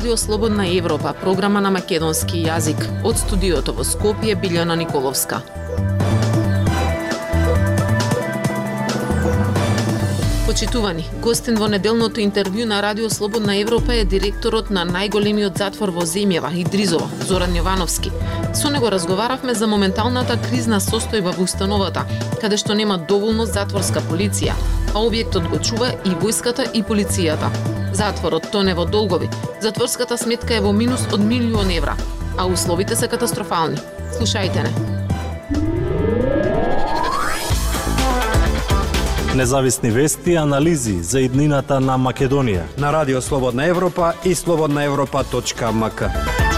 Радио Слободна Европа, програма на македонски јазик. Од студиото во Скопје Билјана Николовска. Почитувани, гостин во неделното интервју на Радио Слободна Европа е директорот на најголемиот затвор во земјава, Идризово, Зоран Јовановски. Со него разговаравме за моменталната кризна состојба во установата, каде што нема доволно затворска полиција, а објектот го чува и војската и полицијата. Затворот тоне во долгови, затворската сметка е во минус од милион евра, а условите се катастрофални. Слушајте не. Независни вести и анализи за иднината на Македонија. На Радио Слободна Европа и слободнаевропа.мк.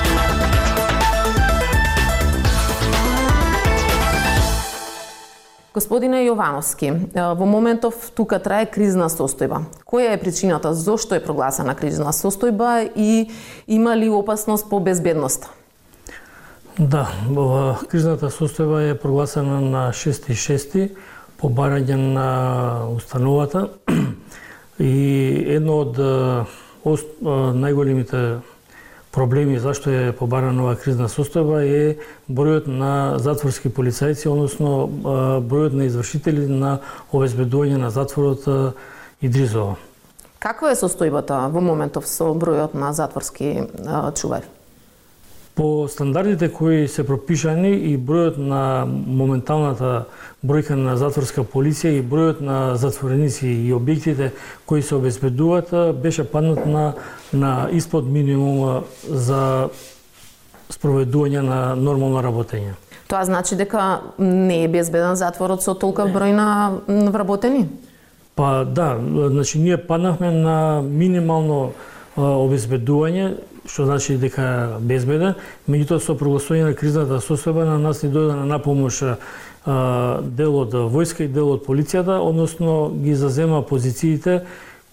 Господине Јовановски, во моментов тука трае кризна состојба. Која е причината зошто е прогласена кризна состојба и има ли опасност по безбедноста? Да, кризната состојба е прогласена на 6.6 по барање на установата и едно од најголемите проблеми зашто е побарана оваа кризна состојба е бројот на затворски полицајци, односно бројот на извршители на обезбедување на затворот Идризово. Каква е состојбата во моментов со бројот на затворски чувари? По стандардите кои се пропишани и бројот на моменталната бројка на затворска полиција и бројот на затвореници и објектите кои се обезбедуваат беше паднат на на испод минимум за спроведување на нормално работење. Тоа значи дека не е безбеден затворот со толков број на вработени? Па да, значи ние паднахме на минимално обезбедување, што значи дека безбеда. меѓутоа со прогласување на кризната состојба на нас ни дојде на напомош дел од војска и дел од полицијата, односно ги зазема позициите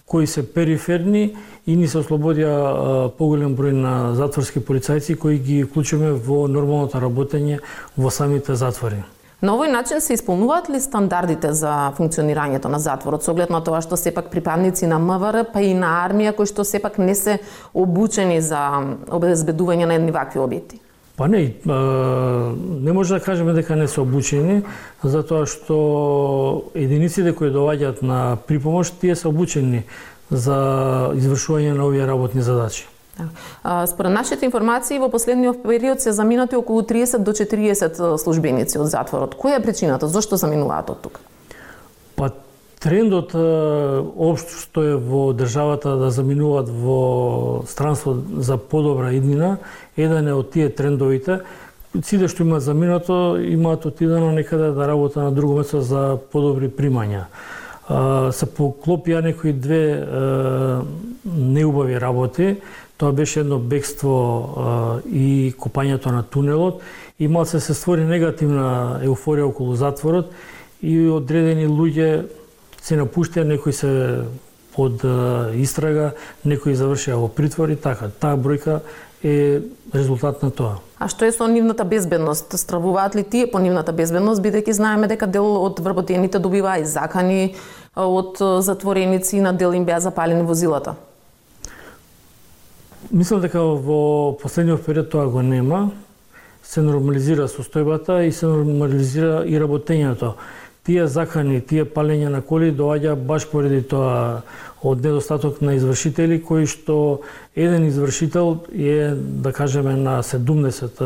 кои се периферни и ни се ослободија поголем број на затворски полицајци кои ги вклучиме во нормалното работење во самите затвори. На овој начин се исполнуваат ли стандардите за функционирањето на затворот со оглед на тоа што сепак припадници на МВР па и на армија кои што сепак не се обучени за обезбедување на едни вакви објекти? Па не, не може да кажеме дека не се обучени, затоа што единиците кои доаѓаат на припомош, тие се обучени за извршување на овие работни задачи. Според нашите информации, во последниот период се заминати околу 30 до 40 службеници од затворот. Која е причината? Зошто заминуваат од тука? Па Трендот општо што е во државата да заминуваат во странство за подобра иднина, еден е од тие трендовите. Сите што имаат заминато, имаат отидено некаде да работа на друго место за подобри примања. Се поклопија некои две неубави работи. Тоа беше едно бегство и копањето на тунелот и мал се створи негативна еуфорија околу затворот и одредени луѓе се напуштија, некои се под истрага, некои завршија во притвор и така. Таа бројка е резултат на тоа. А што е со нивната безбедност? Стравуваат ли тие по нивната безбедност, бидејќи знаеме дека дел од вработените добиваа и закани од затвореници на дел им беа запалени возилата? Мислам дека во последниот период тоа го нема. Се нормализира состојбата и се нормализира и работењето тие закани, тие палење на коли доаѓа баш поради тоа од недостаток на извршители кои што еден извршител е да кажеме на 70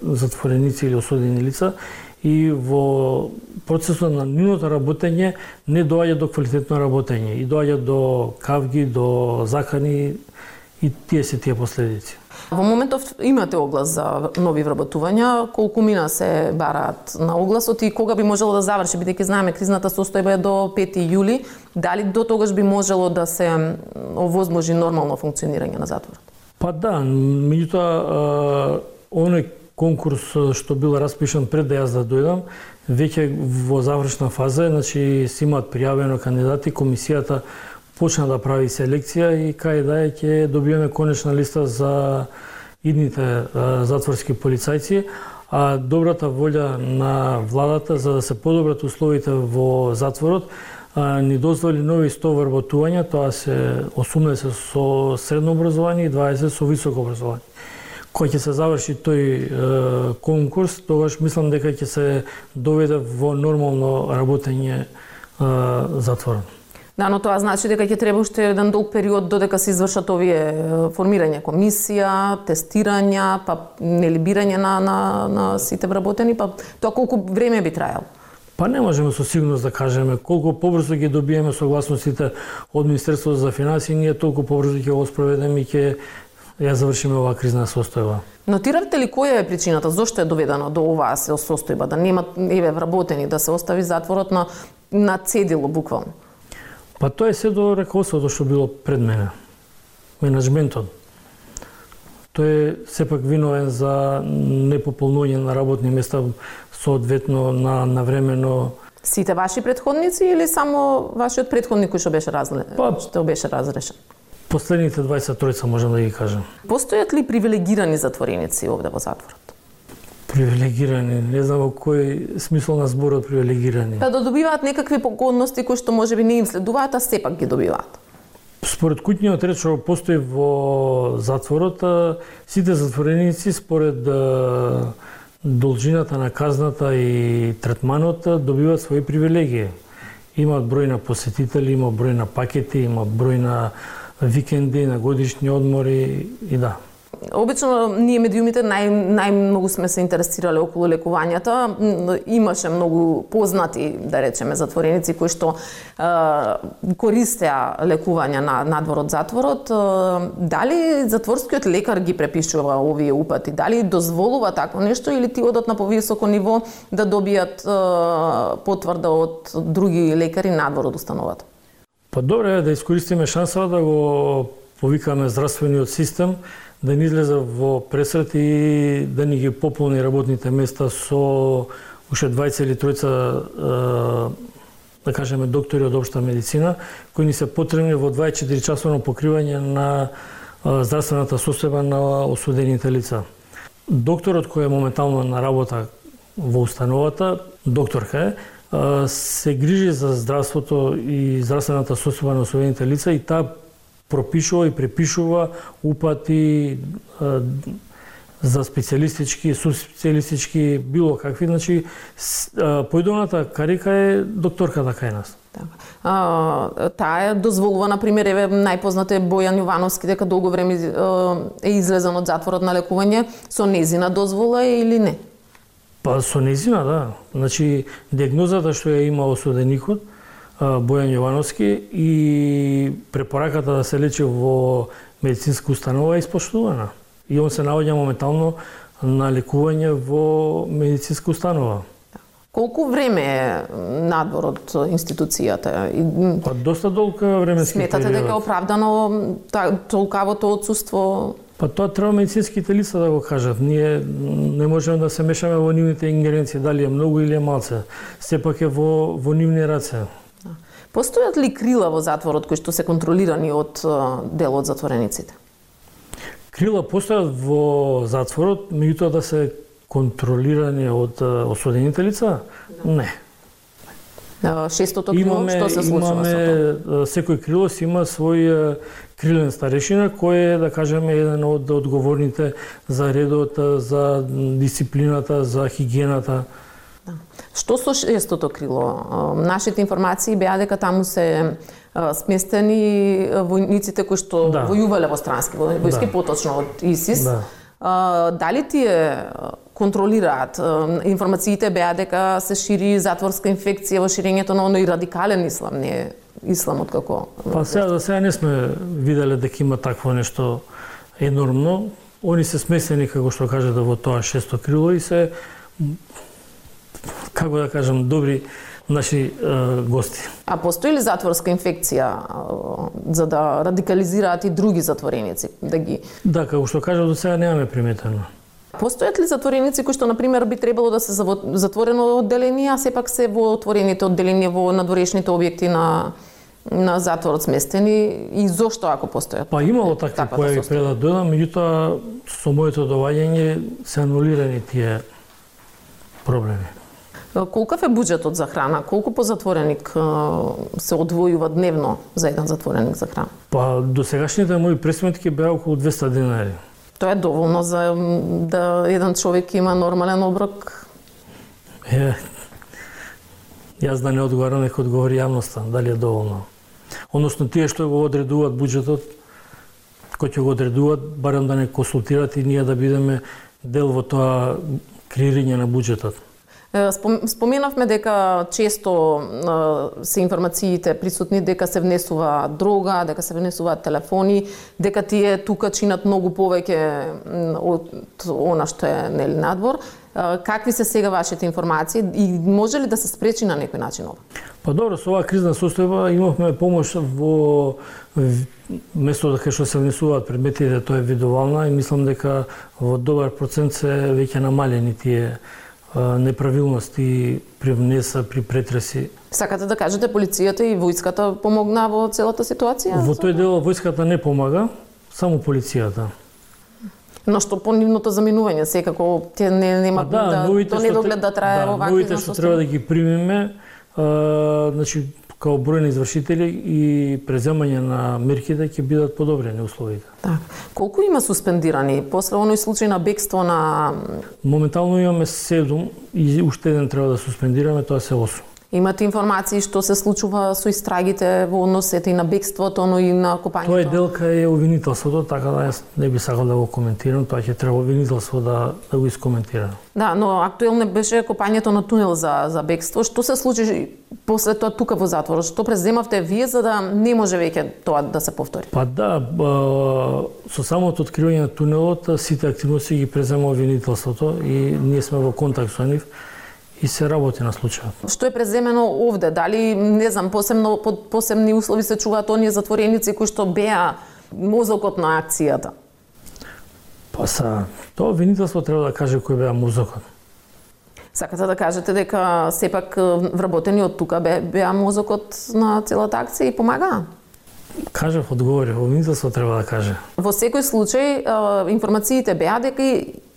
затвореници или осудени лица и во процесот на нивното работење не доаѓа до квалитетно работење и доаѓа до кавги, до закани и тие се тие последици. Во моментов имате оглас за нови вработувања, колку мина се бараат на огласот и кога би можело да заврши, бидејќи знаеме кризната состојба е до 5 јули, дали до тогаш би можело да се овозможи нормално функционирање на затворот? Па да, меѓутоа оној конкурс што бил распишан пред да јас да дојдам, веќе во завршна фаза, значи си имаат пријавено кандидати, комисијата почна да прави селекција и кај да е ќе добиеме конечна листа за идните затворски полицајци, а добрата волја на владата за да се подобрат условите во затворот ни дозволи нови 100 вработувања, тоа се 80 со средно образование и 20 со високо образование. Кога ќе се заврши тој е, конкурс, тогаш мислам дека ќе се доведе во нормално работење е, затворот. Да, но тоа значи дека ќе треба уште еден долг период додека се извршат овие формирање комисија, тестирања, па нели бирање на, на, на сите вработени, па тоа колку време би трајало? Па не можеме со сигурност да кажеме колку побрзо ќе добиеме согласностите од Министерството за финансии, ние толку побрзо ќе го спроведеме и ќе ја завршиме оваа кризна состојба. Нотиравте ли која е причината, зошто е доведено до оваа состојба, да нема еве вработени, да се остави затворот на на цедило буквално? Па тоа е се до раководството што било пред мене. Менеджментот. Тој е сепак виновен за непополнување на работни места соодветно на навремено Сите ваши предходници или само вашиот предходник кој што беше разле... Па, што беше разрешен? Последните 20 тројца можам да ги кажам. Постојат ли привилегирани затвореници овде во затворот? Привилегирани, не знам во кој смисол на зборот привилегирани. Па да добиваат некакви погодности кои што можеби не им следуваат, а сепак ги добиваат. Според куќниот ред што постои во затворот, сите затвореници според должината на казната и третманот добиваат своји привилегии. Имаат број на посетители, има број на пакети, има број на викенди, на годишни одмори и да. Обично ние медиумите нај најмногу сме се интересирале околу лекувањата. Имаше многу познати, да речеме, затвореници кои што е, користеа лекувања на надвор од затворот. Дали затворскиот лекар ги препишува овие упати? Дали дозволува такво нешто или ти одат на повисоко ниво да добијат е, потврда од други лекари надвор од установата? Па добре да искористиме шанса да го повикаме здравствениот систем да ни излезе во пресрет и да ни ги пополни работните места со уште 20 или тројца да кажеме доктори од општа медицина кои ни се потребни во 24 часовно покривање на здравствената состојба на осудените лица. Докторот кој е моментално на работа во установата, докторка е, се грижи за здравството и здравствената состојба на осудените лица и таа пропишува и препишува упати за специјалистички, субспецијалистички, било какви, значи поидовната карика е докторката кај нас. Така. А, таа е дозволува, на пример, еве најпознат е Бојан Јовановски, дека долго време е излезен од затворот на лекување, со незина дозвола или не? Па со незина, да. Значи, диагнозата што ја има осуденикот, Бојан Јовановски и препораката да се лечи во медицинска установа е испоштувана. И он се наоѓа моментално на лекување во медицинска установа. Колку време е надвор од институцијата? Па доста долг време Сметате дека е оправдано толкавото отсуство? Па тоа треба медицинските лица да го кажат. Ние не можеме да се мешаме во нивните ингеренции, дали е многу или е малце. Сепак е во, во нивни раце. Постојат ли крила во затворот кои што се контролирани од дел од затворениците? Крила постојат во затворот, меѓутоа да се контролирани од осудените лица? Не. Шестото крило, имаме, што се случува имаме, со тоа? Секој крило си има свој крилен старешина, кој е, да кажеме, еден од одговорните за редот, за дисциплината, за хигиената. Да. Што со шестото крило? Нашите информации беа дека таму се сместени војниците кои што да. војувале во странски војски, да. поточно од ИСИС. Да. Дали тие контролираат? Информациите беа дека се шири затворска инфекција во ширењето на оној радикален ислам, не исламот како... Па сега за сега не сме виделе дека има такво нешто енормно. Они се смесени, како што кажете, во тоа шесто крило и се како да кажам, добри наши е, гости. А постои ли затворска инфекција е, за да радикализираат и други затвореници? Да ги Да, како што кажав, до сега немаме приметено. Постојат ли затвореници кои што на пример би требало да се затворено одделение, а сепак се во отворените одделенија во надворешните објекти на на затворот сместени и зошто ако постојат? Па имало такви појави пред да дојдам, меѓутоа со моето доваѓање се анулирани тие проблеми. Колкав е буџетот за храна? Колку по затвореник се одвојува дневно за еден затвореник за храна? Па до сегашните мои пресметки беа околу 200 денари. Тоа е доволно за да еден човек има нормален оброк? Е, јас да не одговарам, нека одговори јавноста, дали е доволно. Односно, тие што го одредуваат буџетот, кој ќе го одредуваат, барем да не консултират и ние да бидеме дел во тоа креирање на буџетот. Споменавме дека често се информациите присутни дека се внесува дрога, дека се внесуваат телефони, дека тие тука чинат многу повеќе од она што е нели надвор. Какви се сега вашите информации и може ли да се спречи на некој начин ова? Па добро, со оваа кризна состојба имавме помош во место да дека што се внесуваат предметите, тоа е видовална и мислам дека во добар процент се веќе намалени тие неправилности при внеса, при претреси. Сакате да кажете полицијата и војската помогна во целата ситуација? Во тој дел војската не помага, само полицијата. Но што по нивното заминување секако те не нема да, да до недоглед да трае да, овакви новите што треба да ги примиме, а, значи као број на извршители и преземање на мерките ќе бидат подобрени условите. Так. Колку има суспендирани? После оној случај на бегство на Моментално имаме 7 и уште еден треба да суспендираме, тоа се 8. Имате информации што се случува со истрагите во односете и на бегството, но и на копањето? Тоа е делка е обвинителството, така да јас не би сакал да го коментирам, тоа ќе треба обвинителство да, да го искоментира. Да, но актуелно беше копањето на тунел за, за бегство. Што се случи после тоа тука во затворот? Што преземавте вие за да не може веќе тоа да се повтори? Па да, со самото откривање на тунелот, сите активности ги презема обвинителството и ние сме во контакт со нив и се работи на случајот. Што е преземено овде? Дали, не знам, посебно, под посебни услови се чуваат оние затвореници кои што беа мозокот на акцијата? Па са, тоа обвинителство треба да каже кој беа мозокот. Сакате да кажете дека сепак вработени од тука беа мозокот на целата акција и помагаа? Кажав, одговори, обвинителство треба да каже. Во секој случај, информациите беа дека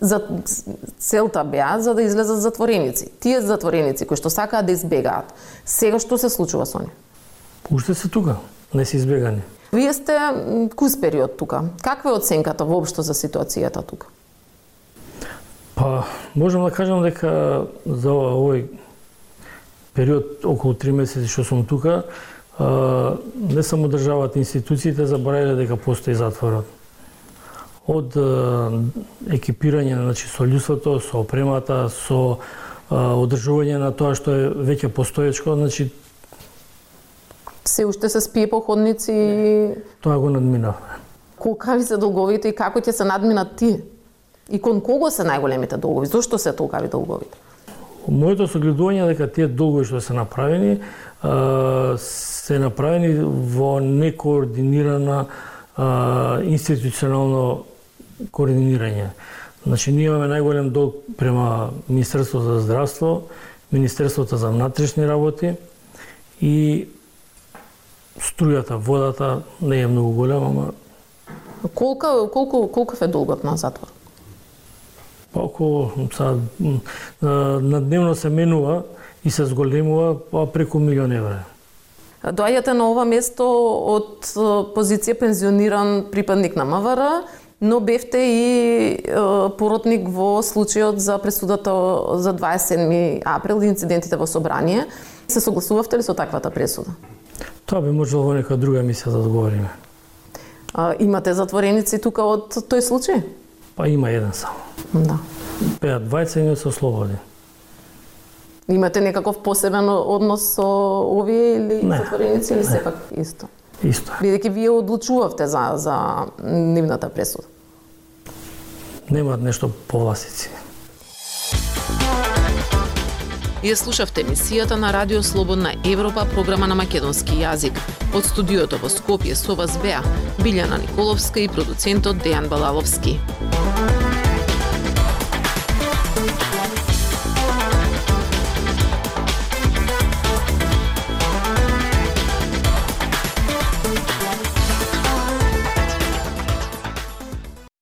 за целта беа за да излезат затвореници. Тие затвореници кои што сакаат да избегаат. Сега што се случува со нив? Уште се тука, не се избегани. Вие сте кус период тука. Каква е оценката воопшто за ситуацијата тука? Па, можам да кажам дека за овој период околу 3 месеци што сум тука, не само државата, институциите заборавиле дека постои затворот. Од екипирање значи, со људството, со опремата, со одржување на тоа што е веќе постоечко, значи се уште се спие по ходници и... Тоа го надминавме. Колкави се долговите и како ќе се надминат тие? И кон кого се најголемите долгови? Зошто се толкави долговите? Моето согледување дека тие долгови што се направени се направени во некоординирана институционално координирање. Значи, ние имаме најголем долг према Министерството за здравство, Министерството за внатрешни работи и струјата, водата не е многу голема, ама Колка, колку, колку е долгот на затвор? Па околу, са, на дневно се менува и се зголемува па преку милион евра. Доаѓате на ова место од позиција пензиониран припадник на МВР, но бевте и поротник во случајот за пресудата за 27 април и инцидентите во собрание. Се согласувавте ли со таквата пресуда? Тоа би можело во нека друга емисија да одговориме. А, имате затвореници тука од тој случај? Па има еден само. Да. Пеа двајца и не се ослободи. Имате некаков посебен однос со овие или не, затвореници или не. сепак исто? Исто. Бидејќи вие одлучувавте за за нивната пресуда. Немаат нешто повласици. Ја слушавте емисијата на Радио Слободна Европа, програма на македонски јазик. Од студиото во Скопје со вас беа Билјана Николовска и продуцентот Дејан Балаловски.